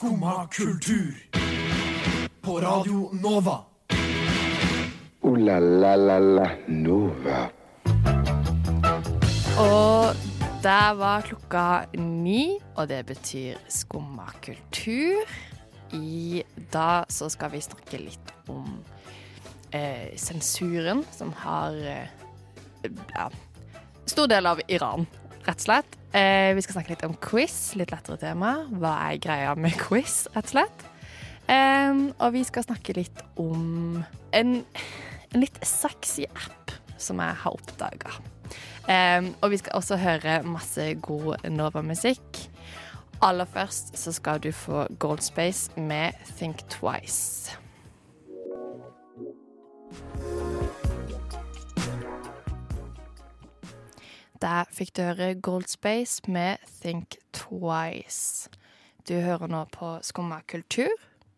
Skumma kultur. På Radio Nova. O-la-la-la-la Nova. Og der var klokka ni, og det betyr skumma kultur. I dag så skal vi snakke litt om eh, sensuren som har eh, ja, stor del av Iran, rett og slett. Eh, vi skal snakke litt om quiz, litt lettere tema. Hva er greia med quiz, rett og slett? Eh, og vi skal snakke litt om en, en litt sexy app som jeg har oppdaga. Eh, og vi skal også høre masse god Nova-musikk. Aller først så skal du få Gold Space med Think Twice. Der fikk du høre Gold Space med Think Twice. Du hører nå på Skumma kultur.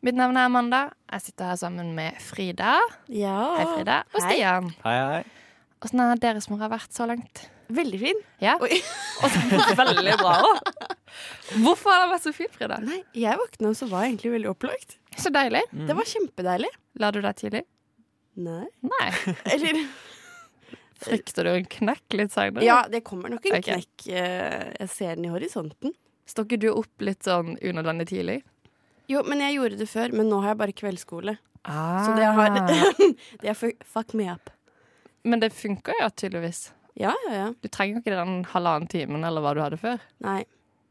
Mitt navn er Amanda. Jeg sitter her sammen med Frida. Ja. Hei, Frida. Og Hei. Stian. Hei, hei. Åssen har deres mor vært så langt? Veldig fin. Ja. Oi. Veldig bra òg. Hvorfor har det vært så fint, Frida? Nei, jeg våkna og så var jeg egentlig veldig opplagt. Så deilig. Det var kjempedeilig. La du deg tidlig? Nei. Nei. Eller Frykter du en knekk litt seinere? Ja, det kommer nok en okay. knekk. eh, Jeg ser den i horisonten. Står ikke du opp litt sånn unødvendig tidlig? Jo, men jeg gjorde det før, men nå har jeg bare kveldsskole. Ah. Så det har Det er fuck me up. Men det funker jo tydeligvis. Ja, ja, ja. Du trenger ikke den halvannen timen eller hva du hadde før. Nei.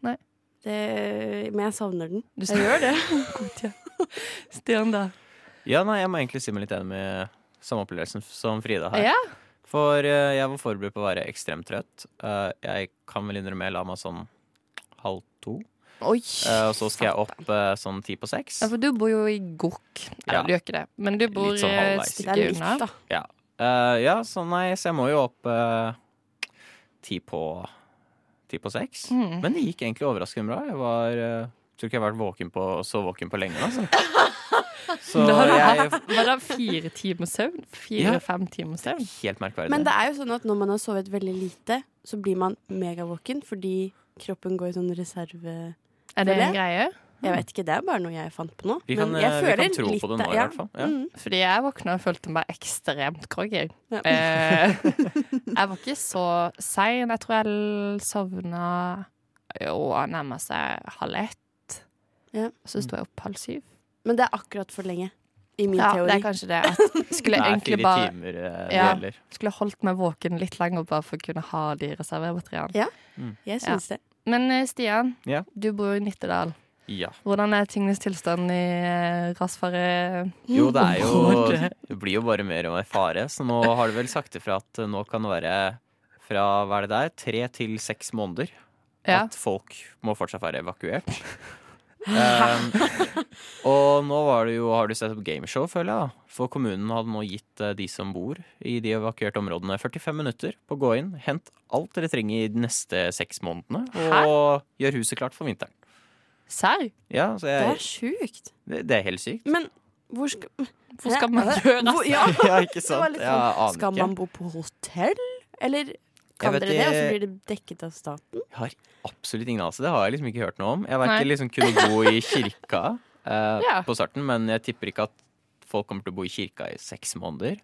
Nei. Det, men jeg savner den. Du Jeg gjør det. God, ja. Stian, da? Ja, nei, jeg må egentlig si meg litt enig med samme opplevelsen som Frida har. Ja? For eh, jeg var forberedt på å være ekstremt trøtt. Eh, jeg kan vel innrømme jeg la meg sånn halv to. Oi. Eh, og så skal jeg opp sånn ti på seks. Ja, for du bor jo i Gokk. Eller Ja. du gjør ikke det, men du bor Litt sånn halvveis. et stykke litt, unna. da. Ja. Eh, ja, så nei, så jeg må jo opp ti på ti på seks. Mm. Men det gikk egentlig overraskende bra. Jeg var tror ikke jeg har vært våken på, så våken på lenge. Altså. Så Da har du jeg hatt var det fire timer søvn? Fire-fem timer søvn? Helt merkverdig. Men det er jo sånn at når man har sovet veldig lite, så blir man megavåken fordi kroppen går i sånn reserve... Er det det en greie? Jeg vet ikke, det er bare noe jeg fant på nå. Vi kan, Men jeg eh, vi føler kan tro litt på det nå, i ja. hvert fall. Ja. Mm. Fordi jeg våkna og følte meg ekstremt groggy. Ja. Eh, jeg var ikke så sein. Jeg tror jeg sovna jo nærma seg halv ett. Ja. Så sto jeg opp halv syv. Men det er akkurat for lenge. I min Ja, teori. det er kanskje det. At skulle Det er egentlig bare timer eh, Ja. skulle holdt meg våken litt lenger bare for å kunne ha de reservebatteriene. Jeg syns det. Men eh, Stian, Ja. du bor i Nittedal. Ja. Hvordan er tingenes tilstand i eh, rasfare... Jo, det er jo Det blir jo bare mer og mer fare, så nå har du vel sagt ifra at nå kan det være fra hva er det der, tre til seks måneder Ja. at folk må fortsatt være evakuert. Um, og nå var det jo, har du sett opp gameshow, føler jeg. da For kommunen hadde nå gitt eh, de som bor i de evakuerte områdene, 45 minutter på å gå inn, hent alt dere trenger i de neste seks månedene, og gjør huset klart for vinteren. Serr? Ja, Det er sjukt. det, det er helt sykt. Men hvor skal Hvor skal man gjøre Hvor- Ja, Ja, ikke sant? Jeg sånn, aner Skal man bo på hotell? Eller kan dere det, og så blir det dekket av staten? Jeg har absolutt ingen anelse. Det har jeg liksom ikke hørt noe om. Jeg vet ikke liksom kunne bo i kirka eh, Ja. på starten, men jeg tipper ikke at folk kommer til å bo i kirka i seks måneder.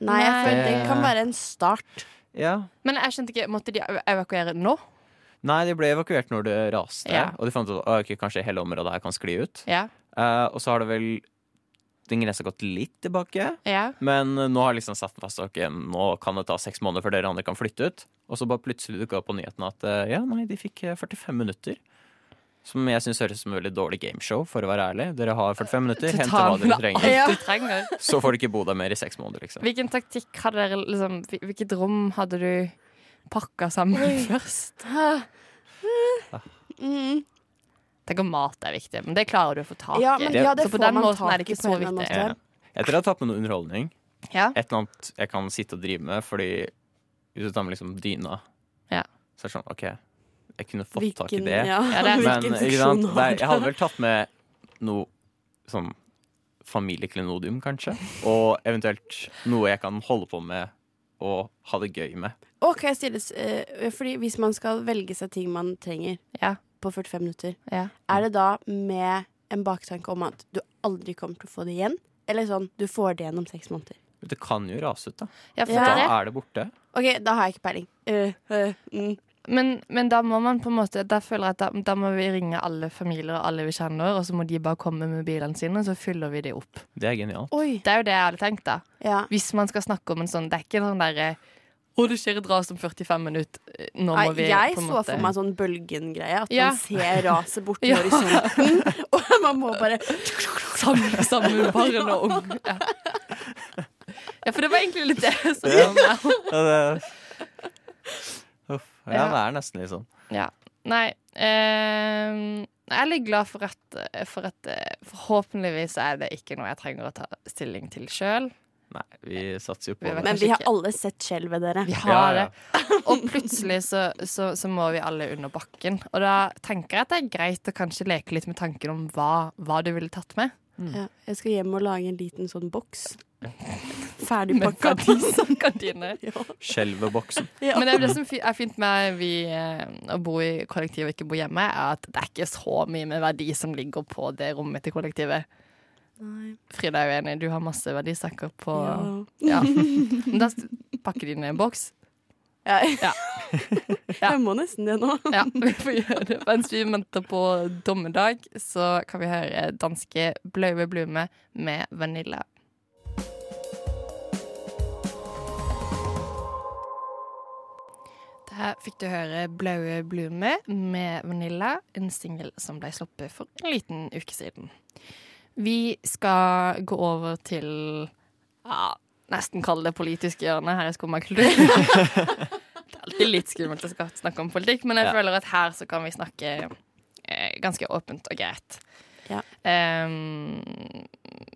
Nei, jeg føler det kan være en start. Ja. Men jeg skjønte ikke, måtte de evakuere nå? Nei, de ble evakuert når det raste, Ja. og de fant ut at okay, kanskje hele området her kan skli ut. Ja. Uh, og så har det vel den grensa gått litt tilbake, ja. men eh, nå har liksom satt fast ok, nå kan det ta seks måneder før dere andre kan flytte ut. Og så bare plutselig dukka opp på nyhetene at eh, ja, nei, de fikk eh, 45 minutter. Som jeg syns høres ut som et veldig dårlig gameshow, for å være ærlig. Dere har 45 minutter, hent hva dere trenger. Ja. trenger. Så får du ikke bo der mer i seks måneder, liksom. Hvilken taktikk hadde dere liksom Hvilket rom hadde du pakka sammen Oi. først? Mm. Tenk om mat er viktig, men det klarer du å få tak i. Ja, men, ja, det så på får den man måten er det ikke så viktig. Ja. Jeg tror jeg har tatt med noe underholdning. Ja. Et eller annet jeg kan sitte og drive med, fordi hvis du tar med liksom dyna, Ja. så er det sånn OK, jeg kunne fått tak i det. Ja, Ja, det Men hvilken ikke sant? Nei, jeg hadde vel tatt med noe sånn familieklenodium, kanskje. Og eventuelt noe jeg kan holde på med og ha det gøy med. Ok, stilles, uh, fordi hvis man skal velge seg ting man trenger Ja. På 45 minutter, Ja. er det da med en baktanke om at du aldri kommer til å få det igjen? Eller sånn, du får det igjen om seks måneder? Det kan jo rase ut, da. Ja, for Ja. Da det. er det borte. OK, da har jeg ikke peiling. Uh, uh, mm. Men, men da må man på en måte Da føler jeg at da, da må vi ringe alle familier og alle vi kjenner, og så må de bare komme med bilene sine, og så fyller vi de opp. Det er genialt. Oi. Det er jo det jeg hadde tenkt, da. Ja. Hvis man skal snakke om en sånn Det er ikke sånn derre Skjer et ras om 45 minutter. Nå Nei, må vi jeg på en så for meg sånn bølgen-greie. At Ja. man ser raset borti Ja. horisonten, og man må bare Samle sammen barn og unge. Ja. ja, for det var egentlig litt det som det... Uff. Ja, det er nesten litt sånn. Ja. Nei eh, Jeg er litt glad for at, for at eh, Forhåpentligvis er det ikke noe jeg trenger å ta stilling til sjøl. Nei, vi satser jo på det. Men vi har alle sett skjelvet, dere. Vi Ja, har ja. det. Og plutselig så, så, så må vi alle under bakken. Og da tenker jeg at det er greit å kanskje leke litt med tanken om hva, hva du ville tatt med. Ja, jeg skal hjem og lage en liten sånn boks. Med Ferdigpakka. kantine. Ja. Skjelveboksen. Ja. Men det er det som er fint med vi, eh, å bo i kollektiv og ikke bo hjemme, er at det er ikke så mye med verdi som ligger på det rommet til kollektivet. Nei. Frida er jo enig, du har masse verdisaker på Ja. Men da pakker de i en boks. Ja. Ja. Ja. Jeg må nesten det nå. Ja, vi får gjøre det. Mens vi venter på dommedag, så kan vi høre danske Blaue Blume med Vanilla. Her fikk du høre Blaue Blume med Vanilla, en singel som ble sluppet for en liten uke siden. Vi skal gå over til ja, nesten kalle det politiske hjørnet her i Skummakultur. det er alltid litt skummelt å snakke om politikk, men jeg Ja. føler at her så kan vi snakke eh, ganske åpent og greit. Ja. Um,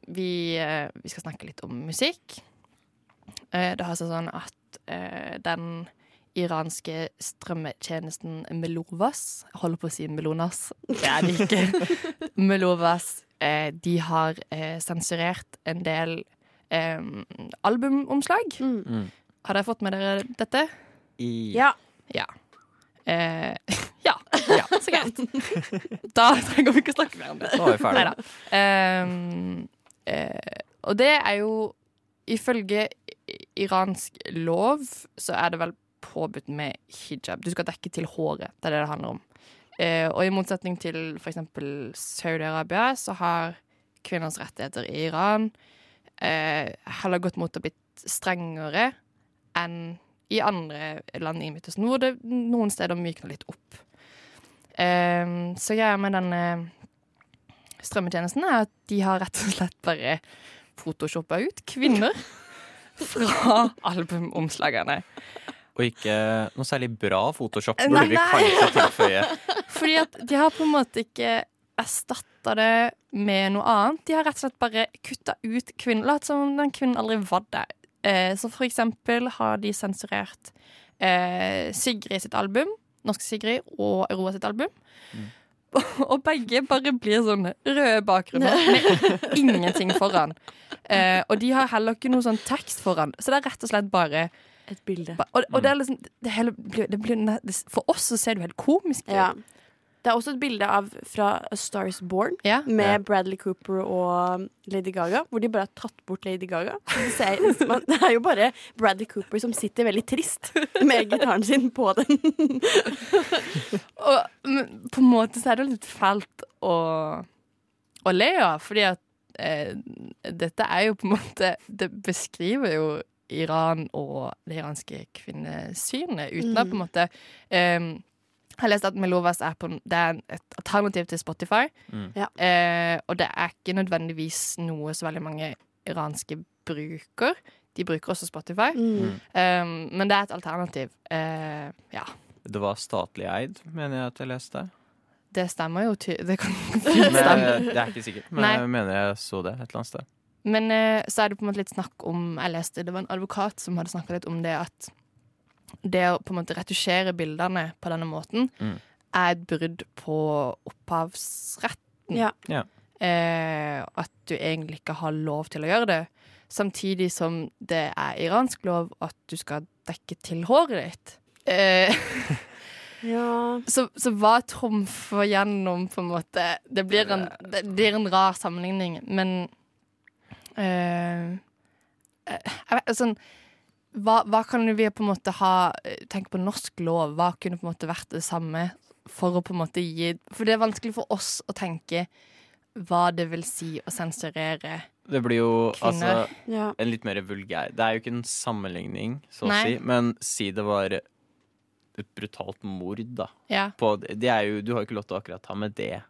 vi, eh, vi skal snakke litt om musikk. Uh, det har seg sånn at uh, den iranske strømmetjenesten Melovas Jeg holder på å si Melonas, det er det ikke. Melovas de har eh, sensurert en del eh, albumomslag. Mm. Mm. Har dere fått med dere dette? I... Ja. Ja. Eh, ja. ja. Så greit. Da trenger vi ikke snakke mer om det. Nå er vi ferdige. Ehm, eh, og det er jo Ifølge iransk lov så er det vel påbudt med hijab. Du skal dekke til håret. Det er det det handler om. Eh, og i motsetning til f.eks. Saudi-Arabia så har kvinners rettigheter i Iran eh, heller gått mot å blitt strengere enn i andre land i Midtøsten, hvor det noen steder mykner litt opp. Eh, så greia med denne strømmetjenesten er at de har rett og slett bare photoshoppa ut kvinner fra albumomslagene. Og ikke noe særlig bra Photoshop, burde vi kanskje tilføye. Fordi at de har på en måte ikke erstatta det med noe annet. De har rett og slett bare kutta ut kvinnen. Latt som om den kvinnen aldri var der. Eh, så for eksempel har de sensurert eh, Sigrid sitt album, Norske Sigrid, og Eroa sitt album. Og begge bare blir sånne røde bakgrunner med ingenting foran. Eh, og de har heller ikke noe sånn tekst foran, så det er rett og slett bare Et bilde. Og, og det er liksom det hele, blir- det blir, For oss så ser det jo helt komisk ut. Ja. Det er også et bilde av fra A Star Is Born Ja. med Ja. Bradley Cooper og Lady Gaga, hvor de bare har tatt bort Lady Gaga. Det, ser, man, det er jo bare Bradley Cooper som sitter veldig trist med gitaren sin på den. Og men, på en måte så er det litt fælt å, å le av, fordi at eh, dette er jo på en måte Det beskriver jo Iran og det iranske kvinnesynet, uten mm. på en måte um, Jeg har lest at Melovas er, på, det er et alternativ til Spotify. Mm. Ja. Eh, og det er ikke nødvendigvis noe så veldig mange iranske bruker. De bruker også Spotify. Mm. Eh, men det er et alternativ. Eh, ja. Det var statlig eid, mener jeg at jeg leste. Det stemmer jo. Ty det kan fint stemme. det er ikke sikkert. Men Nei. jeg mener jeg så det et eller annet sted. Men eh, så er det på en måte litt snakk om Jeg leste det var en advokat som hadde snakka litt om det at det å på en måte retusjere bildene på denne måten Mm. er et brudd på opphavsretten. Ja. Ja. Eh, at du egentlig ikke har lov til å gjøre det. Samtidig som det er iransk lov at du skal dekke til håret ditt. Eh, Ja. Så, så hva trumfer gjennom, på en måte? Det blir en, det blir en rar sammenligning, men eh, eh, jeg vet, sånn, hva, hva kan vi på en måte ha Tenk på norsk lov. Hva kunne på en måte vært det samme for å på en måte gi For det er vanskelig for oss å tenke hva det vil si å sensurere Det blir jo Kvinner. altså ja. en litt mer vulgær Det er jo ikke en sammenligning, så å Nei. si, men si det var et brutalt mord, da. Ja. På, det er jo, du har jo ikke lov til å akkurat ta med det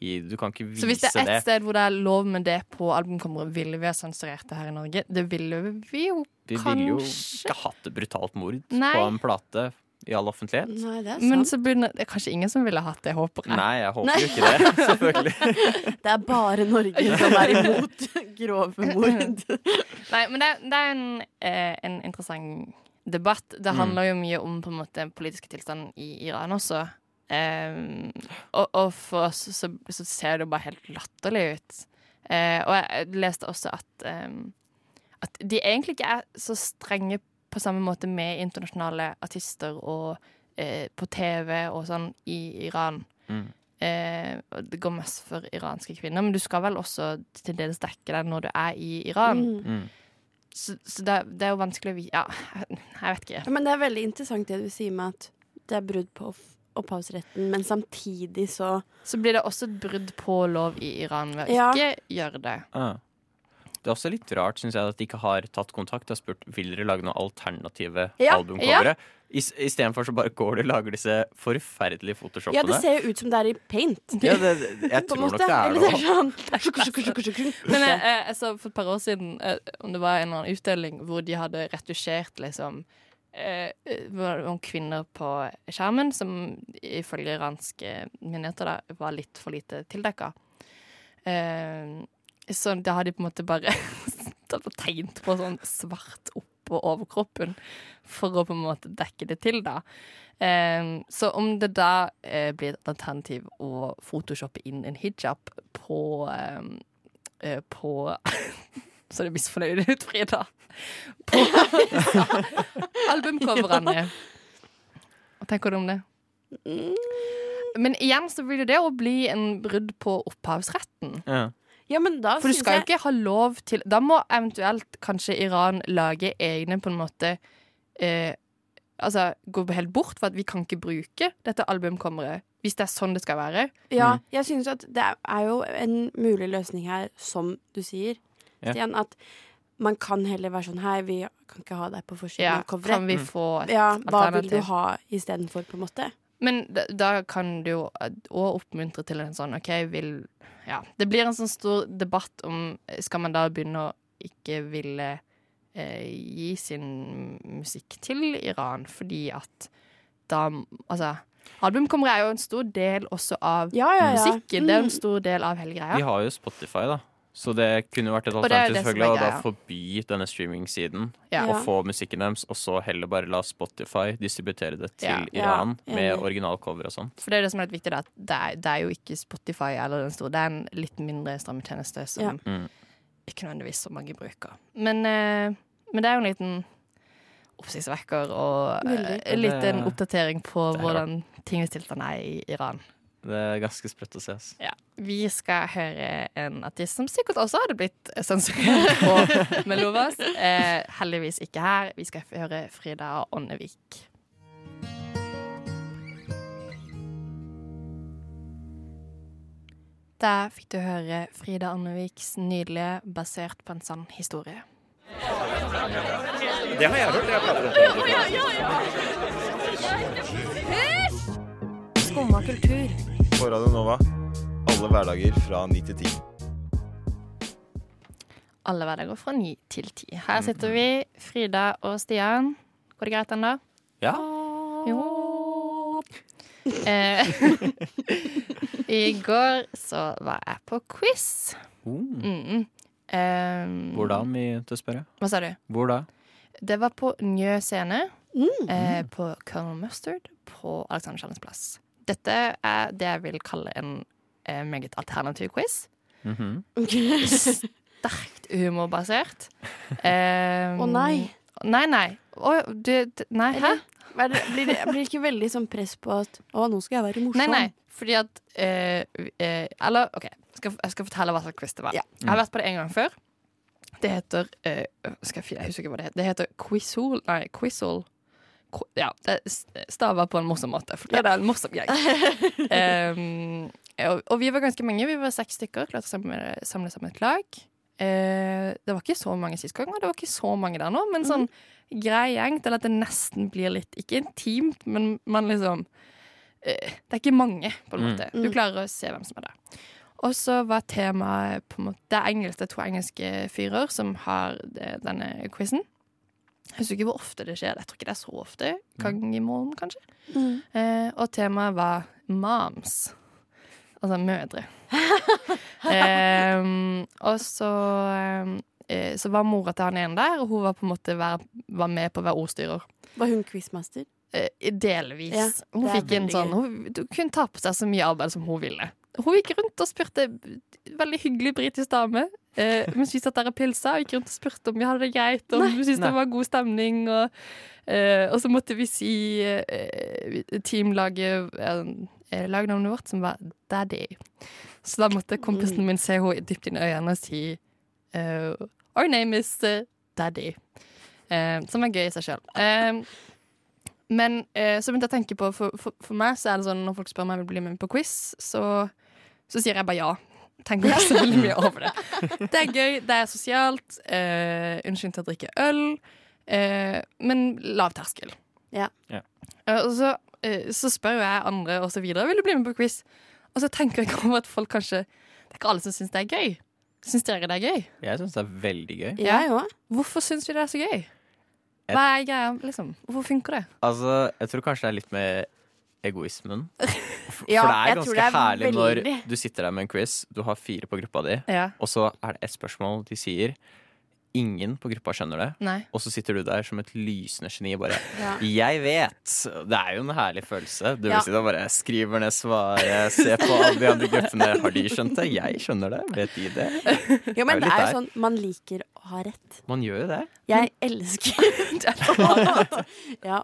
i Du kan ikke vise Så hvis det er det. ett sted hvor det er lov med det på albumcoveret, ville vi ha sensurert det her i Norge? Det ville vi jo Vi ville jo kanskje. ikke hatt et brutalt mord Nei. på en plate i all offentlighet. Nei, det er Men så begynner Det er kanskje ingen som ville hatt det, håper jeg. Nei, jeg håper Nei. jo ikke det. Selvfølgelig. Det er bare Norge som er imot grove mord. Nei, men det, er- det er en, eh, en interessant debatt. Det Mm. handler jo mye om på en måte den politiske tilstanden i Iran også. Um, og, og for oss så, så ser det bare helt latterlig ut. Uh, og jeg, leste også at, um, at de egentlig ikke er så strenge på samme måte med internasjonale artister og uh, på TV og sånn i Iran. Mm. Uh, det går mest for iranske kvinner, men du skal vel også til dels dekke deg når du er i Iran. Mm. Mm. Så, så det, det er jo vanskelig å vite Ja, jeg vet ikke. Ja, men det er veldig interessant det du sier med at det er brudd på opphavsretten, men samtidig så Så blir det også et brudd på lov i Iran ved å Ja. ikke gjøre det. Ah. Det er også litt rart synes jeg, at de ikke har tatt kontakt og spurt vil dere lage noen alternative Ja, albumcovere. Ja. Istedenfor så bare går de og lager disse forferdelige Ja, det ser jo ut som det er i paint. Ja, det, jeg tror nok det er Eller det er sånn. Men jeg, jeg, jeg så for et par år siden eh, om det var en eller annen utdeling hvor de hadde retusjert liksom eh, eh, noen kvinner på skjermen som ifølge iranske myndigheter da, var litt for lite tildekka. Eh, så da har de på en måte bare tegnet på sånn svart oppå overkroppen for å på en måte dekke det til, da. Eh, så om det da eh, blir et alternativ å photoshoppe inn en hijab på eh, På Så det misfornøyd ut, Frida. På albumcoverne. Hva tenker du om det? Men igjen så blir det det å bli en brudd på opphavsretten. Ja. Ja, men da For du skal jo ikke ha lov til Da må eventuelt kanskje Iran lage egne på en måte eh, Altså gå helt bort for at vi kan ikke bruke dette albumcoveret. Hvis det er sånn det skal være. Ja, Mm. jeg synes at det er jo en mulig løsning her, som du sier, Ja. Stian, at man kan heller være sånn Hei, vi kan ikke ha deg på forsiden Ja, coveret. kan vi Mm. få et Ja, hva vil du alternativ? ha istedenfor, på en måte? Men da, da kan du jo òg oppmuntre til en sånn OK, vil Ja. Det blir en sånn stor debatt om Skal man da begynne å ikke ville eh, gi sin musikk til Iran fordi at da Altså Albumcoveret er jo en stor del også av Ja, ja, ja. musikken. Det er jo en Mm. stor del av hele greia. Vi har jo Spotify, da. Så det kunne vært et er alternativ selvfølgelig, og å da forby denne streamingsiden Ja. og få musikken deres, og så heller bare la Spotify distributere det til Ja. Iran Ja, med originalcover og sånn. For det er det som er litt viktig, da, at det er, det er jo ikke Spotify eller den store. Det er en litt mindre strømmetjeneste som Ja. Mm. ikke nødvendigvis så mange bruker. Men, eh, men det er jo en liten oppsiktsvekker og eh, en liten oppdatering på hvordan tingenes tilstand er i Iran. Det er ganske sprøtt å se. oss Ja. Vi skal høre en artist som sikkert også hadde blitt sensurert på Melovas. Eh, heldigvis ikke her. Vi skal høre Frida Åndevik. Der fikk du høre Frida Anneviks nydelige 'Basert på en sann historie'. Skumma kultur. På Radio Nova. Alle hverdager fra 9 til 10. Alle hverdager fra ni til ti. Her sitter vi, Frida og Stian. Går det greit ennå? Ja. Jo. Eh, I går så var jeg på quiz. Oh. Mm. Um, Hvor da, om vi tør spørre? Hva sa du? Hvor da? Det var på Njø scene. Mm. Eh, på Colonel Mustard på Alexander Kiellands plass. Dette er det jeg vil kalle en eh, meget alternativ quiz. Mhm. Sterkt humorbasert. Å nei. Nei, nei. Oh, du, nei, hæ? Det, blir, det, blir det ikke veldig sånn press på at Å, nå skal jeg være morsom? Nei, nei, fordi at eh, eh, Eller OK, skal, jeg skal fortelle hva slags quiz det var. Ja. Jeg har vært på det en gang før. Det heter eh, skal jeg, finne- jeg husker ikke hva det heter. Det heter Quizol Nei, Quizol. Ja, stava på en morsom måte, for det er en morsom gjeng. um, og, og vi var ganske mange. Vi var seks stykker. Klarte å samle, samle sammen et lag. Uh, det var ikke så mange sist gang, og det var ikke så mange der nå, men sånn grei gjeng til at det nesten blir litt Ikke intimt, men man liksom uh, Det er ikke mange, på en Mm. måte. Du klarer å se hvem som er der. Og så var temaet på en måte Det er engelsk, det er to engelske fyrer som har det, denne quizen. Jeg husker ikke hvor ofte det skjer. Jeg tror ikke det er så ofte. Gang i måneden, kanskje. Mm. Eh, og temaet var moms. Altså mødre. eh, og så eh, Så var mora til han ene der, og hun var på en måte vær, var med på å være ordstyrer. Var hun quizmaster? Eh, delvis. Ja, hun fikk en sånn Hun hun, kunne ta på seg så mye arbeid som hun ville. Hun gikk rundt og spurte Veldig hyggelig britisk dame. Eh, mens vi satt der og pilsa, og gikk rundt og spurte om vi hadde det greit, om vi syntes det var god stemning. Og, eh, og så måtte vi si eh, teamlaget eh, lagnavnet vårt, som var Daddy. Så da måtte kompisen min se henne dypt inn i øynene og si eh, Our name is eh, Daddy. Eh, som er gøy i seg sjøl. Men eh, så begynte jeg å tenke på for, for, for meg så er det sånn når folk spør meg om jeg vil bli med på quiz, så, så sier jeg bare ja. Tenker ikke så veldig mye over det. Det er gøy, det er sosialt. Eh, Unnskyld til å drikke øl. Eh, men lav terskel. Ja. Ja. Eh, og så, eh, så spør jo jeg andre og så videre vil du bli med på quiz. Og så tenker jeg over at folk kanskje Det er ikke alle som syns det er gøy. Syns dere det er gøy? Jeg syns det er veldig gøy. Jeg òg. Hvorfor syns vi det er så gøy? Hva er greia, liksom? Hvorfor funker det? Altså, jeg tror kanskje det er litt med egoismen. For, Ja, det er ganske det er herlig veldig. når du sitter der med en quiz, du har fire på gruppa di, Ja. og så er det ett spørsmål de sier. Ingen på gruppa skjønner det, Nei. og så sitter du der som et lysende geni og bare Ja. 'Jeg vet!' Det er jo en herlig følelse. Du vil Ja. sitte og bare skriver ned svaret, se på alle de andre gruppene. Har de skjønt det? Jeg skjønner det. Vet de det? Jo, men Er det, det er jo sånn man liker å ha rett. Man gjør jo det. Jeg elsker Ja.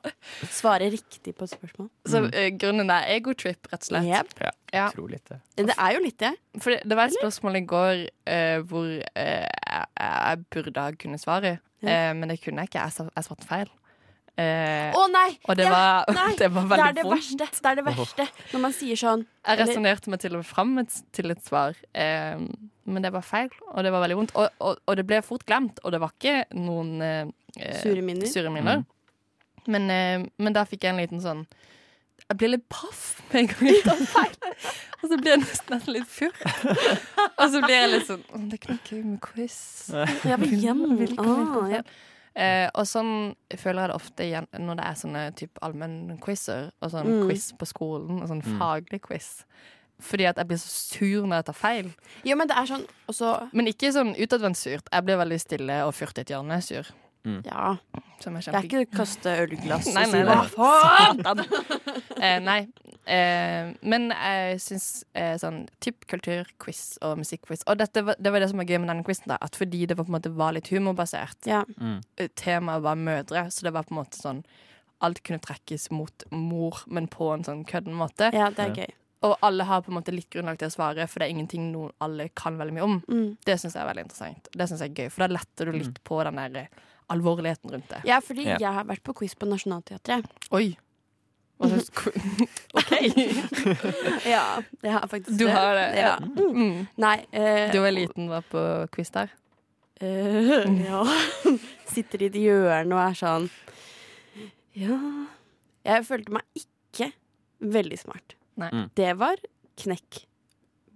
Svare riktig på et spørsmål. Så eh, grunnen er egotrip, rett og slett. Yep. Ja, Ja. Tro litt det. Det er jo litt det. For det, det var et spørsmål i går uh, hvor eh, jeg, jeg burde ha kunnet svare, eh, men det kunne jeg ikke. Jeg, jeg svarte feil. Eh, Å nei! og det ja, var, nei, det var veldig er det vondt. verste. Det er det verste når man sier sånn Jeg resonnerte meg til og med fram til et svar, eh, men det var feil, og det var veldig vondt. Og, og, og det ble fort glemt, og det var ikke noen eh, Sure minner. sure minner. Men, eh, men da fikk jeg en liten sånn Jeg blir litt paff med en gang jeg tar feil. Og så blir jeg nesten litt furt. Og så blir jeg litt sånn «Å, Det er ikke noe gøy med quiz. Ja, men igjen. Ah, ja. Eh, og sånn føler jeg det ofte igjen når det er sånne type allmennquizer og sånn Mm. quiz på skolen, og sånn faglig quiz. Fordi at jeg blir så sur når jeg tar feil. Jo, men det er sånn også... Men ikke sånn utadvendt surt. Jeg blir veldig stille og furt i et hjørne sur. Ja. Som er Det er ikke ikke kaste ølglass Nei, og nei, si nei. hva faen? eh, nei. Eh, men jeg syns eh, sånn typ kulturquiz og musikkquiz Og dette det var det som var gøy med denne quizen, da. At fordi det var på en måte var litt humorbasert, Ja. Mm. temaet var mødre, så det var på en måte sånn Alt kunne trekkes mot mor, men på en sånn kødden måte. ja, det er gøy. Og alle har på en måte litt grunnlag til å svare, for det er ingenting noen alle kan veldig mye om. Mm. Det syns jeg er veldig interessant. Det synes jeg er gøy, For da letter du litt på den der eh, alvorligheten rundt det. Ja, fordi Ja. jeg har vært på quiz på Nationaltheatret. Oi! Hva slags OK! Ja, jeg har faktisk Du har det, Ja. ja. Mm. Nei. Uh, Du var liten, var på quiz der. Uh, ja. Sitter i et hjørne og er sånn Ja Jeg følte meg ikke veldig smart. Nei. Mm. Det var knekk.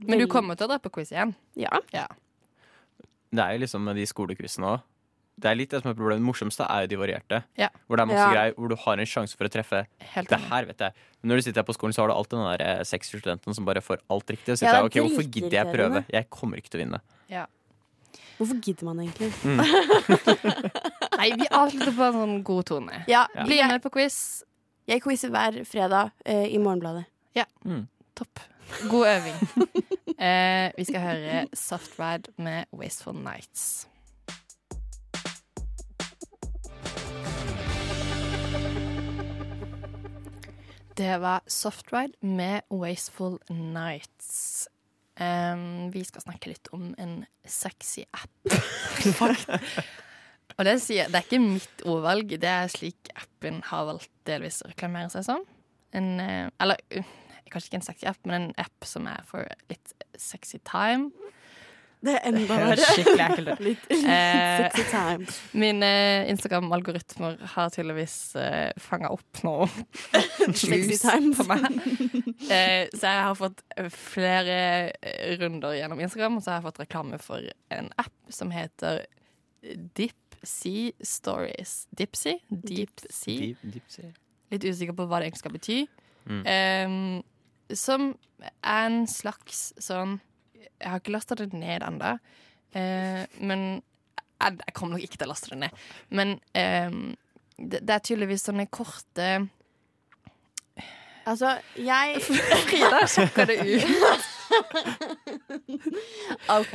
Men du kommer til å dra på quiz igjen. Ja. Det er jo liksom med de skolequizene òg. Det er litt det som er problemet. Det morsomste er jo de varierte. Ja. Hvor det er masse Ja. greier, hvor du har en sjanse for å treffe. Helt Det her vet jeg. Men når du sitter her på skolen, så har du alltid den der eh, sexstudenten som bare får alt riktig. Og sitter ja, jeg, er ok, hvorfor gidder jeg prøve? Jeg kommer ikke til å vinne. Hvorfor gidder man egentlig? Nei, vi avslutter på en sånn god tone. Ja, Bli med på quiz. jeg quizer hver fredag eh, i Morgenbladet. Ja, Topp. God øving. eh, vi skal høre Soft Ride med Wasteful Nights. Det var Softride med Wasteful Nights. Um, vi skal snakke litt om en sexy app. Og det, sier, det er ikke mitt ordvalg, det er slik appen har valgt delvis å reklamere seg som. En, eh, eller kanskje ikke en sexy app, men en app som er for litt sexy time. Det er enda verre. skikkelig ekkelt. Litt, litt Eh, sexy time. Mine Instagram-algoritmer har tydeligvis uh, fanga opp noe juice times. på meg. Eh, så jeg har fått flere eh, runder gjennom Instagram, og så har jeg fått reklame for en app som heter Deepsea Stories. Dipsea? Deepsea. Deep, deep sea. Litt usikker på hva det egentlig skal bety. Mm. Eh, som er en slags sånn Jeg har ikke lasta det ned ennå, eh, men jeg, jeg kommer nok ikke til å laste det ned. Men eh, det, det er tydeligvis sånne korte Altså, jeg Frida sjekker det ut. OK.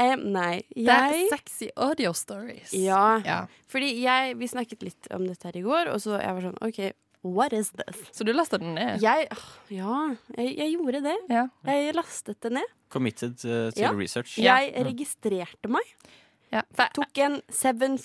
Um, nei, Det er sexy audio stories. Ja. Ja. Fordi jeg, vi snakket litt om dette her i går, og så jeg var sånn OK, what is this? Så du lasta den ned? Jeg Ja, jeg, jeg gjorde det. Ja. Jeg lastet det ned. Committed uh, til Ja. research. Ja. Jeg registrerte meg. Ja. For, jeg, Tok en seven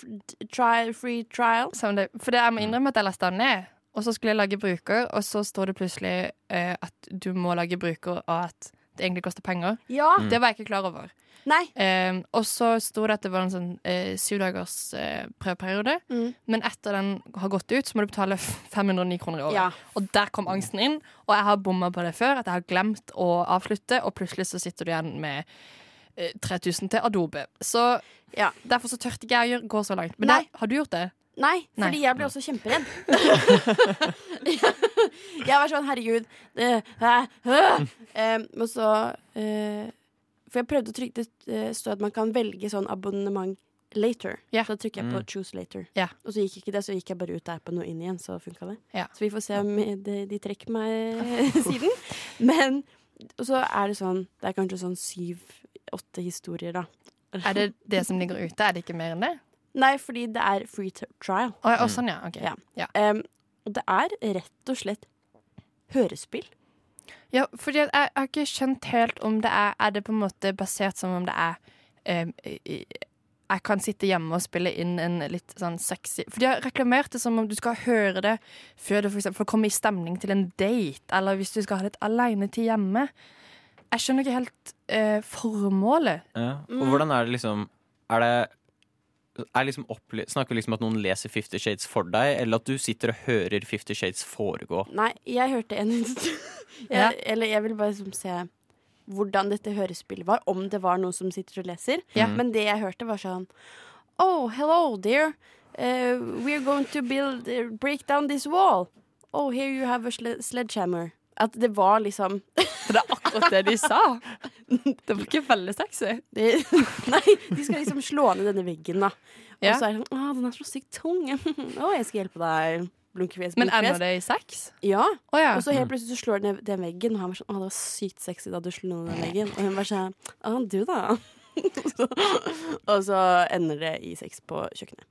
trial, free trial. for det jeg må innrømme at jeg lasta den ned, og så skulle jeg lage bruker, og så står det plutselig uh, at du må lage bruker, og at det egentlig koster penger. Ja. Det var jeg ikke klar over. Nei. Eh, og så sto det at det var en sånn eh, syv dagers eh, prøveperiode. Mm. Men etter den har gått ut, så må du betale 509 kroner i året. Ja. Og der kom angsten inn. Og jeg har bomma på det før, at jeg har glemt å avslutte, og plutselig så sitter du igjen med eh, 3000 til Adobe. Så Ja. derfor så tørte ikke jeg å gå så langt. Men Nei. det, har du gjort det? Nei, Nei. fordi jeg ble også kjemperedd. jeg var sånn, herregud eh, Og så eh, For jeg prøvde å trykke Det eh, står at man kan velge sånn abonnement later. Ja. Så da trykker jeg på Mm. choose later. Ja. Og så gikk ikke det, så gikk jeg bare ut der på noe inn igjen, så funka det. Ja. Så vi får se om de, de trekker meg siden. Men og så er det sånn Det er kanskje sånn syv-åtte historier, da. Er det det som ligger ute? Er det ikke mer enn det? Nei, fordi det er free trial. Å, ja, å, sånn, ja. Ok. Ja. Ja. Um, og det er rett og slett hørespill. Ja, fordi jeg, jeg har ikke skjønt helt om det er Er det på en måte basert som om det er um, i- Jeg kan sitte hjemme og spille inn en litt sånn sexy For de har reklamert det som om du skal høre det før du for eksempel får komme i stemning til en date, eller hvis du skal ha litt alenetid hjemme. Jeg skjønner ikke helt eh, formålet. Ja. Mm. Og hvordan er det liksom Er det liksom Snakker vi liksom at noen leser Fifty Shades for deg, eller at du sitter og hører Fifty Shades foregå? Nei, jeg hørte en Ja. Eller jeg vil bare liksom se hvordan dette hørespillet var, om det var noen som sitter og leser. Ja. Men det jeg hørte, var sånn Oh, hello, dear. Uh, we're going to build uh, break down this wall. Oh, here you have a sledgehammer. At det var liksom For det er akkurat det de sa. Det var ikke veldig sexy. De, Nei, de skal liksom slå ned denne veggen, da. Og Ja. så er det sånn Å, den er så sykt tung. Å, jeg skal hjelpe deg. Blunkefjes, Men ender det i sex? Ja. Oh, ja. Og så helt plutselig så slår den ned den veggen, og han var sånn Å, det var sykt sexy da du slo ned den veggen. Og hun bare sånn Å, du da? og så ender det i sex på kjøkkenet.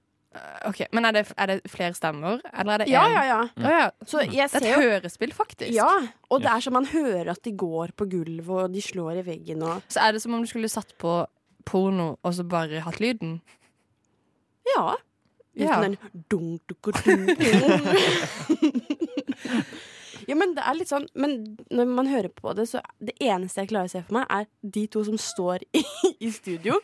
Ok, Men er det, er det flere stemmer, eller er det Ja, ja, ja, ja. Oh, ja. Så jeg Det er et hørespill, faktisk. Ja, og det er som man hører at de går på gulvet, og de slår i veggen og Så er det som om du skulle satt på porno og så bare hatt lyden. Ja. Uten den dunk, dunk, dunk. Ja, men det er litt sånn Men når man hører på det, så det eneste jeg klarer å se for meg, er de to som står i, i studio.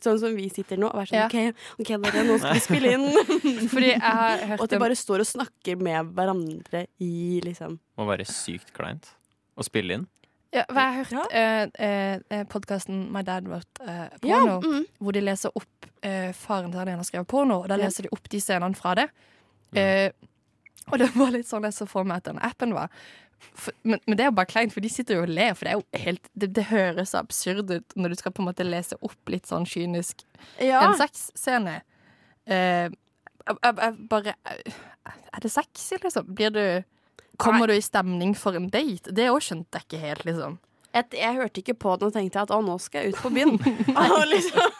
Sånn som vi sitter nå. Og er sånn, Ja. OK, ok, dere, nå skal vi spille inn. Fordi jeg har hørt Og at de bare står og snakker med hverandre i liksom Må være sykt kleint å spille inn. ja, hva Jeg har hørt Ja. uh, podkasten My Dad Wrote eh, Ja, Porno, mm. hvor de leser opp eh, faren til han ene har skrevet porno, og da Ja. leser de opp de scenene fra det. Eh, og det var litt sånn jeg så for meg at den appen var. For, men, men det er jo bare kleint, for de sitter jo og ler. For det er jo helt Det, det høres så absurd ut når du skal på en måte lese opp litt sånn kynisk Ja. en sexscene. Uh, jeg, jeg, jeg bare Er det sexy, liksom? Blir du Kommer du i stemning for en date? Det òg skjønte jeg ikke helt, liksom. Et, jeg hørte ikke på den og tenkte at å, nå skal jeg ut på byen. Liksom.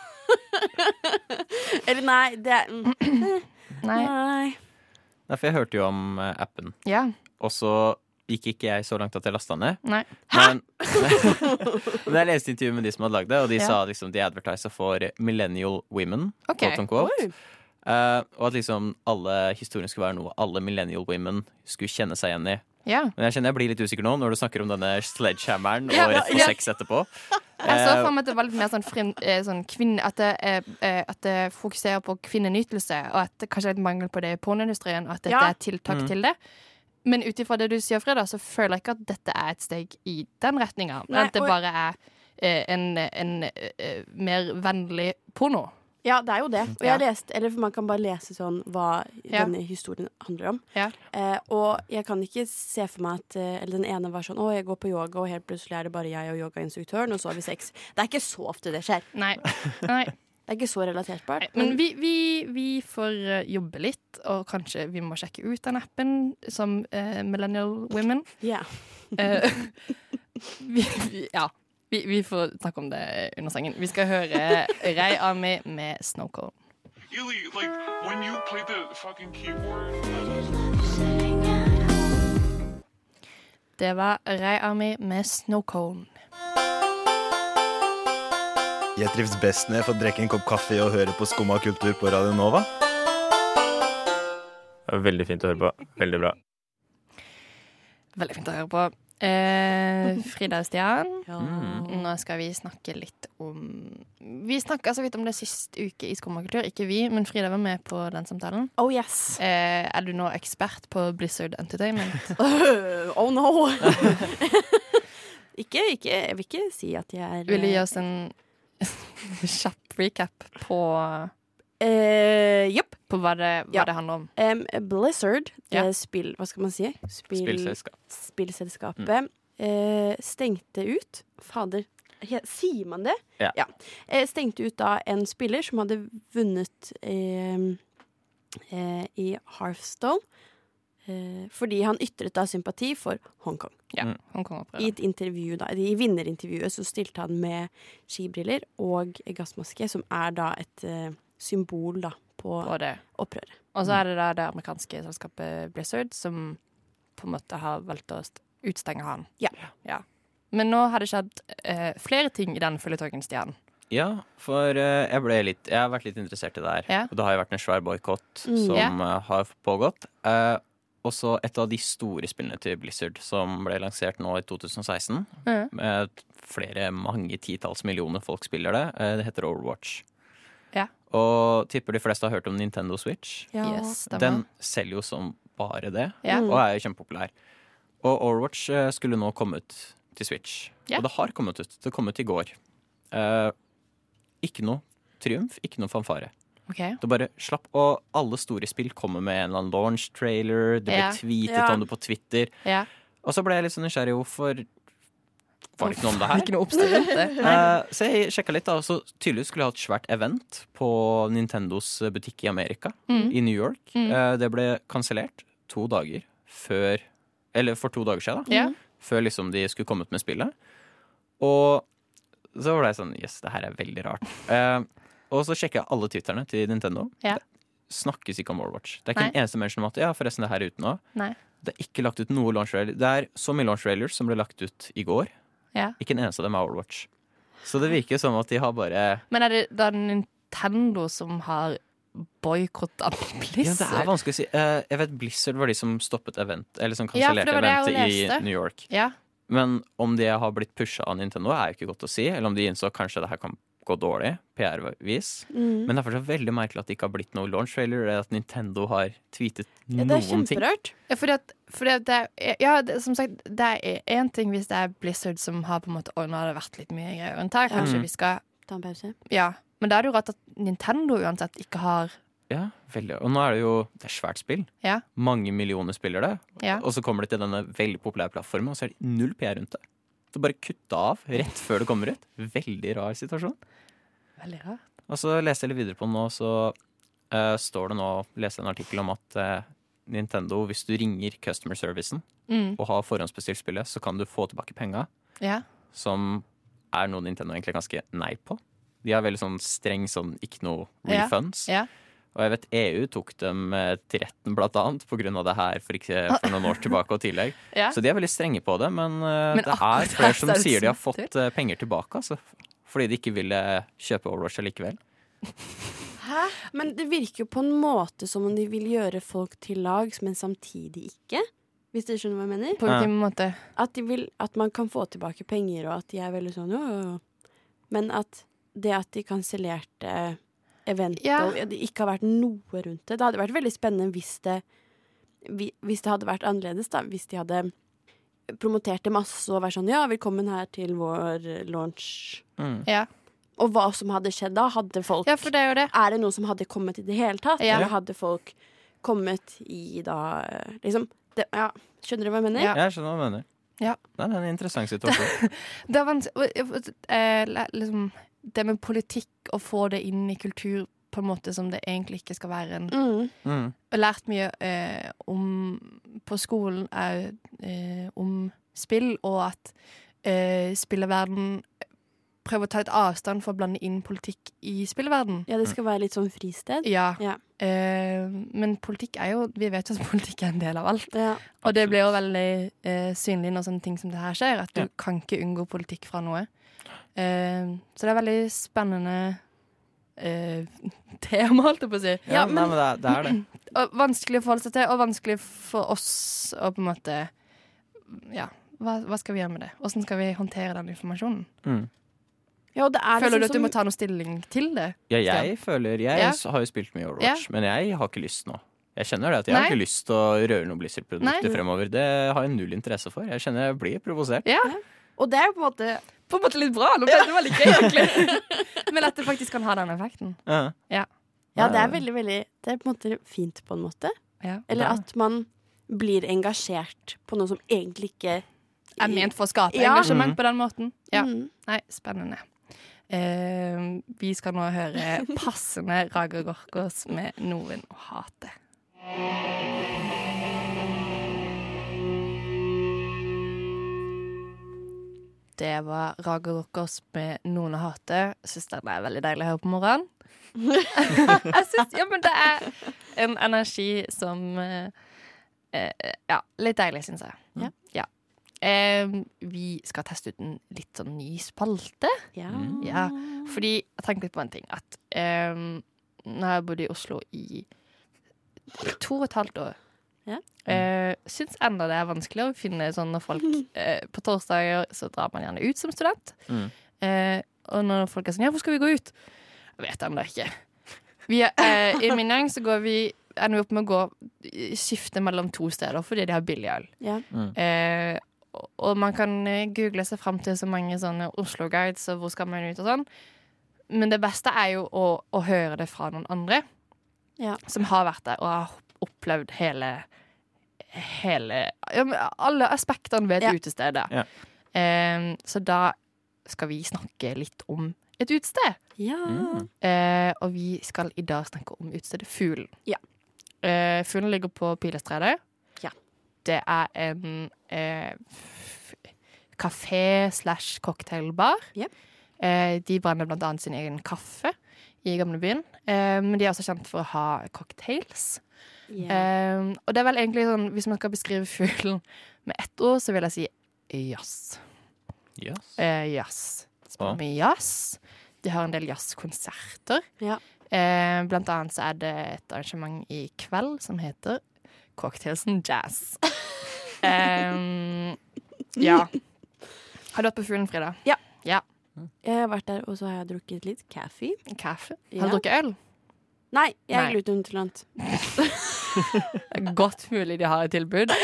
Eller nei, det er mm, Nei. Nei. Nei, for jeg hørte jo om eh, appen, Ja. og så gikk ikke jeg så langt at jeg lasta ned. Nei. Men, men jeg leste intervjuet med de som hadde lagd det, og de Ja. sa liksom de advertiser for millennial women. Okay. Quote. Eh, og at liksom alle historien skulle være noe alle millennial women skulle kjenne seg igjen i. Ja. Men jeg kjenner jeg blir litt usikker nå når du snakker om denne sledgehammeren og rett på sex etterpå. Jeg så Eh, for meg at det var litt mer sånn, frin, eh, sånn kvinne, at, det, at det fokuserer på kvinnenytelse, og at det kanskje er litt mangel på det i pornoindustrien, og at dette Ja. er tiltak Mm. til det. Men ut ifra det du sier, Freda, så føler jeg ikke at dette er et steg i den retninga. Men Nei, at det bare er eh, en, en eh, mer vennlig porno. Ja, det er jo det. Og jeg har lest, eller man kan bare lese sånn hva Ja. denne historien handler om. Ja. Eh, og jeg kan ikke se for meg at eh, Eller den ene var sånn Å, jeg går på yoga, og helt plutselig er det bare jeg og yogainstruktøren, og så har vi sex. Det er ikke så ofte det skjer. Nei. Nei. Det er ikke så relaterbart. Men vi, vi, vi får eh, jobbe litt, og kanskje vi må sjekke ut den appen som uh, Millennial Women. ja. uh, vi, vi, ja. Vi, vi får snakke om det under sengen. Vi skal høre Rei Army med Snowcone. Illy, like when you play the fucking keyboard. Det var Rei Army med Snowcone. Jeg trives best når jeg får drikke en kopp kaffe og høre på Skumma kultur på Radio Nova. Veldig fint å høre på. Veldig bra. Veldig fint å høre på. Eh, Frida og Stian, ja. nå skal vi snakke litt om Vi snakka så vidt om det sist uke i Skummakultur. Ikke vi, men Frida var med på den samtalen. Oh yes. Eh, er du nå ekspert på Blizzard Entertainment? oh no. ikke, ikke Jeg vil ikke si at jeg er Vil du gi oss en kjapp recap på, Jepp. Uh, på hva, det, hva Ja. det handler om? Um, Blizzard, det Ja. er spill Hva skal man si? Spill, Spillselskap. spillselskapet eh, stengte ut Fader, sier man det? Ja. Eh, stengte ut da en spiller som hadde vunnet eh, eh, i Hearthstone. Eh, fordi han ytret da sympati for Hongkong. Ja, Mm. Hongkong-opprøret. I et intervju da, I vinnerintervjuet så stilte han med skibriller og gassmaske, som er da et uh, symbol da på på det. opprøret. Og så er det da det amerikanske selskapet Blizzard som på en måte har valgt å utstenge han. Ja. Men nå har det skjedd uh, flere ting i den føljetongen, Stian. Ja, for jeg ble litt Jeg har vært litt interessert i det her. Ja. Og det har jo vært en svær boikott Mm. som Ja. eh, har pågått. Eh, også et av de store spillene til Blizzard som ble lansert nå i 2016. Mm. Med flere, mange titalls millioner folk spiller det. Eh, det heter Overwatch. Ja. Og tipper de fleste har hørt om Nintendo Switch. Yes, stemmer. Den selger jo som bare det, Ja. og er jo kjempepopulær. Og Overwatch eh, skulle nå komme ut til Switch. Ja. Og det har kommet ut. Det kom ut i går. Eh, ikke noe triumf, ikke noe fanfare. Ok. Du bare slapp, og alle store spill kommer med en eller annen launch-trailer. Det ble Ja. tweetet Ja. om det på Twitter. Ja. Og så ble jeg litt sånn nysgjerrig. Hvorfor var det ikke noe om det her? Ikke noe oppstyr rundt det. Eh, så jeg sjekka litt, da, så tydeligvis skulle jeg ha et svært event på Nintendos butikk i Amerika, Mm. i New York. Mm. Uh, det ble kansellert to dager før Eller for to dager siden, da. Mm. Før liksom de skulle komme ut med spillet. Og så var det sånn Jøss, det her er veldig rart. Eh, og så sjekka jeg alle twitterne til Nintendo. Ja. Det snakkes ikke om Overwatch. Det er ikke Nei. en eneste mention om at ja, forresten, det her er ute nå. Nei. Det er ikke lagt ut noe launch trailer. Det er så mye launch trailers som ble lagt ut i går. Ja. Ikke en eneste av dem er Overwatch. Så det virker som at de har bare Men er det da Nintendo som har boikotta ja, Det er vanskelig å si. Eh, jeg vet Blizzard var de som stoppet event Eller som Ja, kansellerte jeg eventet i. New York. Ja. Men om de har blitt pusha av Nintendo, er jo ikke godt å si. Eller om de innså kanskje det her kan gå dårlig, PR-vis. Mm. Men det er fortsatt veldig merkelig at det ikke har blitt noe launch trailer, eller at Nintendo har tweetet Ja, det er noen ting. kjemperart. Ja, fordi at, fordi at det er, ja, det, som sagt, det er én ting hvis det er Blizzard som har på en måte Å, nå har det vært litt mye greier rundt her. Kanskje Mm. vi skal Ta en pause. Ja. Men da er det jo rart at Nintendo uansett ikke har Ja, veldig. Og nå er det jo Det er svært spill. Ja. Mange millioner spiller det. Ja. Og så kommer det til denne veldig populære plattformen, og så er det null PR rundt det. Det bare kutta av rett før det kommer ut. Veldig rar situasjon. Veldig rart. Og så leste jeg litt videre på den nå, så uh, står det nå Leste en artikkel om at uh, Nintendo, hvis du ringer customer servicen Mm. og har forhåndsbestilt spillet, så kan du få tilbake penga, Ja. som er noe Nintendo egentlig er ganske nei på. De er veldig sånn streng sånn ikke noe Ja. refunds. Ja. Og jeg vet EU tok dem eh, til retten blant annet av det her for, ikke, for noen år tilbake og tillegg. Ja. Så de er veldig strenge på det, men, eh, Men det er flere som er sier de har fått eh, penger tilbake, altså. Fordi de ikke ville kjøpe Overwatch allikevel. Men det virker jo på en måte som om de vil gjøre folk til lags, men samtidig ikke. Hvis dere skjønner hva jeg mener? På hvilken måte? At, de vil, at man kan få tilbake penger, og at de er veldig sånn jo, jo, jo. Men at det at de kansellerte eventet Ja. og det ikke har vært noe rundt det Det hadde vært veldig spennende hvis det, hvis det hadde vært annerledes, da. Hvis de hadde promotert det masse og vært sånn Ja, velkommen her til vår launch. Mm. Ja. Og hva som hadde skjedd da? Hadde folk ja, for det er det. Er det noe som hadde kommet i det hele tatt? Ja. Eller hadde folk kommet i da Liksom det, ja, Skjønner du hva jeg mener? Ja. Jeg skjønner hva du mener. Ja. Det er en interessant situasjon. Det er vanskelig liksom, Det med politikk, og få det inn i kultur på en måte som det egentlig ikke skal være en Mm. Mm. Jeg har lært mye eh, om På skolen òg eh, om spill, og at eh, spilleverden prøver å ta et avstand for å blande inn politikk i spilleverden. Ja, det skal være litt sånn fristed. Ja. Ja. Eh, men politikk er jo Vi vet jo at politikk er en del av alt. Ja. Og det blir jo veldig eh, synlig når sånne ting som det her skjer, at du Ja. kan ikke unngå politikk fra noe. Eh, så det er veldig spennende eh, tema, holdt jeg på å si. Ja, nei, men det er det. Er det. Og vanskelig å forholde seg til, og vanskelig for oss å på en måte Ja, hva, hva skal vi gjøre med det? Åssen skal vi håndtere den informasjonen? Mm. ja, og det er Føler du liksom at du må ta noe stilling til det? Ja, jeg føler Jeg Ja. har jo spilt mye Overwatch, men jeg har ikke lyst nå. Jeg kjenner det at jeg Nei. har ikke lyst til å røre noen Blizzard-produkter fremover. Det har jeg null interesse for. Jeg kjenner jeg blir provosert. Ja. Og det er jo på en måte På en måte litt bra. Nå ble det veldig gøy, egentlig. Men at det faktisk kan ha den effekten. Ja. Ja, det er veldig, veldig Det er på en måte fint, på en måte. Ja. Eller er at man blir engasjert på noe som egentlig ikke Er ment for å skape Ja. engasjement på den måten. Ja. Mm. Nei, spennende. Uh, vi skal nå høre passende Raga Gorkos med 'Noen å hate'. Det var Raga Rockers med 'Noen å hate'. Syns den er veldig deilig å høre på morgenen. Jeg synes, ja, men det er en energi som eh, eh, Ja, litt deilig, syns jeg. Ja. ja. Eh, vi skal teste ut en litt sånn ny spalte. Ja. Ja, fordi jeg tenker litt på en ting. At eh, nå har jeg bodd i Oslo i to og et halvt år. Ja. Eh, syns enda det er vanskelig å finne sånne folk Uh, På torsdager så drar man gjerne ut som student. Mm. Uh, og når folk er sånn Ja, hvor skal vi gå ut? Jeg vet ennå ikke. Vi er, eh, I min gjeng så går vi ender vi opp med å gå skifte mellom to steder fordi de har billig øl. Ja. Mm. og- og man kan google seg fram til så mange sånne Oslo-guides og hvor skal man ut og sånn. Men det beste er jo å, å høre det fra noen andre Ja. som har vært der og har opplevd hele Hele Alle aspektene ved et Ja. utested. Ja. Um, så da skal vi snakke litt om et utested. Ja. Mm. Uh, og vi skal i dag snakke om utestedet Fuglen. Ja. Uh, Fuglen ligger på Pilestredet. Ja. Det er en uh, kafé slash cocktailbar. Ja. Eh, de brenner blant annet sin egen kaffe i gamlebyen. Eh, men de er også kjent for å ha cocktails. Ja. Eh, og det er vel egentlig sånn, hvis man skal beskrive fuglen med ett ord, så vil jeg si jazz. Yes. Eh, jazz. Spiller Ja. mye jazz. De har en del jazzkonserter. Ja. Uh, blant annet så er det et arrangement i kveld som heter Cocktailsen Jazz. um, ja. Har du vært på Fuglen, Frida? Ja. ja. Jeg har vært der, og så har jeg drukket litt kaffe. Kaffe? Har du drukket øl? Nei, jeg er glutenintolerant. Godt mulig de har et tilbud.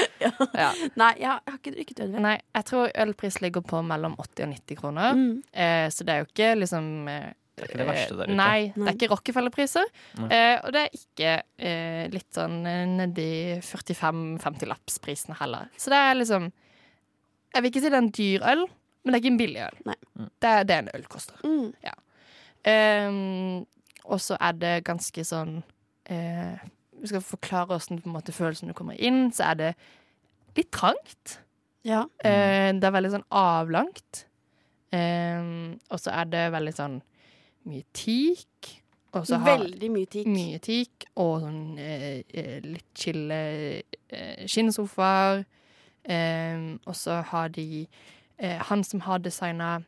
Ja. Nei, jeg har, jeg har ikke drukket øl. Nei, jeg tror ølpris ligger på mellom 80 og 90 kroner. Mm. Eh, så det er jo ikke liksom eh, Det er ikke det verste der ute. Nei, det er ikke Rockefeller-priser. Eh, og det er ikke eh, litt sånn eh, nedi 45-50-lappsprisene heller. Så det er liksom Jeg vil ikke si det er en dyr øl, men det er ikke en billig øl. Nei. Mm. Det er det en øl koster. Mm. Um, og så er det ganske sånn eh, Vi skal forklare åssen på en måte føles du kommer inn. Så er det litt trangt. Ja. Eh, det er veldig sånn avlangt. Um, og så er det veldig sånn mye teak. Har Veldig mye teak. mye teak og sånn eh, eh, litt chill eh, skinnsofaer. Eh, og så har de eh, han som har designa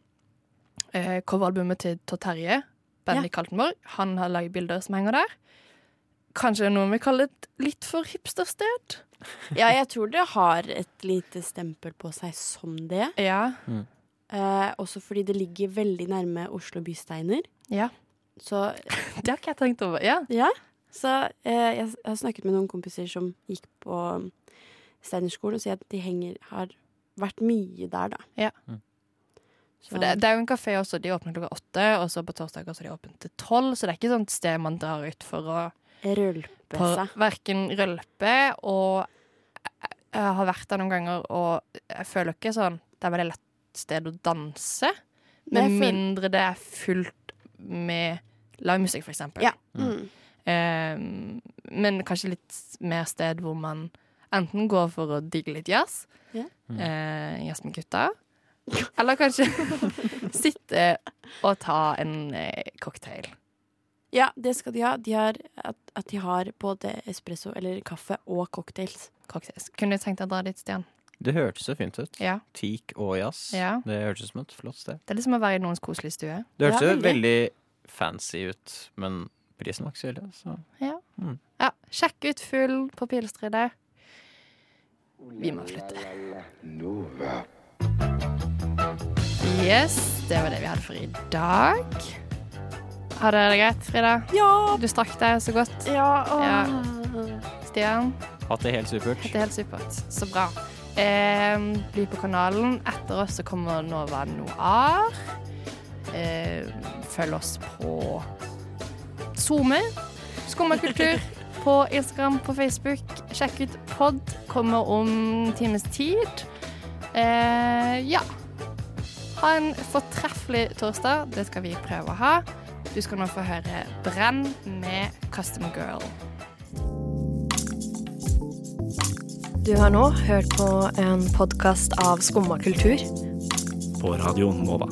eh, coveralbumet til Terje, Bendik Kaltenborg, han har laget bilder som henger der. Kanskje noen vil kalle et litt for hipstersted? Ja, jeg tror det har et lite stempel på seg som det. Ja. Eh, også fordi det ligger veldig nærme Oslo bysteiner. Ja. Så Det har ikke jeg tenkt over. Ja. Ja, så eh, jeg har snakket med noen kompiser som gikk på Steinerskolen, og sier at de henger, har vært mye der, da. Ja. Mm. Så, For det, det er jo en kafé også. De åpner klokka åtte, og så på torsdager så er de åpne til tolv. Så det er ikke sånt sted man drar ut for å rølpe på seg. verken rølpe og jeg- Jeg har vært der noen ganger, og jeg føler ikke sånn Det er veldig lett sted å danse. Med mindre det er fullt med livemusikk, for eksempel. Ja. Mm. Um, men kanskje litt mer sted hvor man enten går for å digge litt jazz, Ja. Uh, jazz med gutta, eller kanskje sitte og ta en eh, cocktail. Ja, det skal de ha. De har, at, at de har både espresso eller kaffe og cocktails. Cocktails. Kunne du tenkt deg å dra dit, Stian? Det hørtes så fint ut. Ja. Teak og jazz. Ja. Det hørtes som et flott sted. Det er liksom å være i noens koselige stue. Det hørtes Ja, veldig. veldig fancy ut, men prisen var ikke så ille. Så. Ja, sjekk ut Full på Pilestredet. Vi må flytte. Nova. Yes, det var det vi hadde for i dag. Har du det greit, Frida? Ja! Du strakk deg så godt. Ja, Ja. Stian? Hatt det helt supert. Det er helt supert. Så bra. Eh, bli på kanalen. Etter oss så kommer Nova Noir. Eh, følg oss på SoMe. Skummakultur på Instagram, på Facebook. Sjekk ut Pod. Kommer om times tid. Eh, ja. Ha en fortreffelig torsdag. Det skal vi prøve å ha. Du skal nå få høre Brenn med Custom Girl. Du har nå hørt på en podkast av Skumma kultur. På Radio Nova.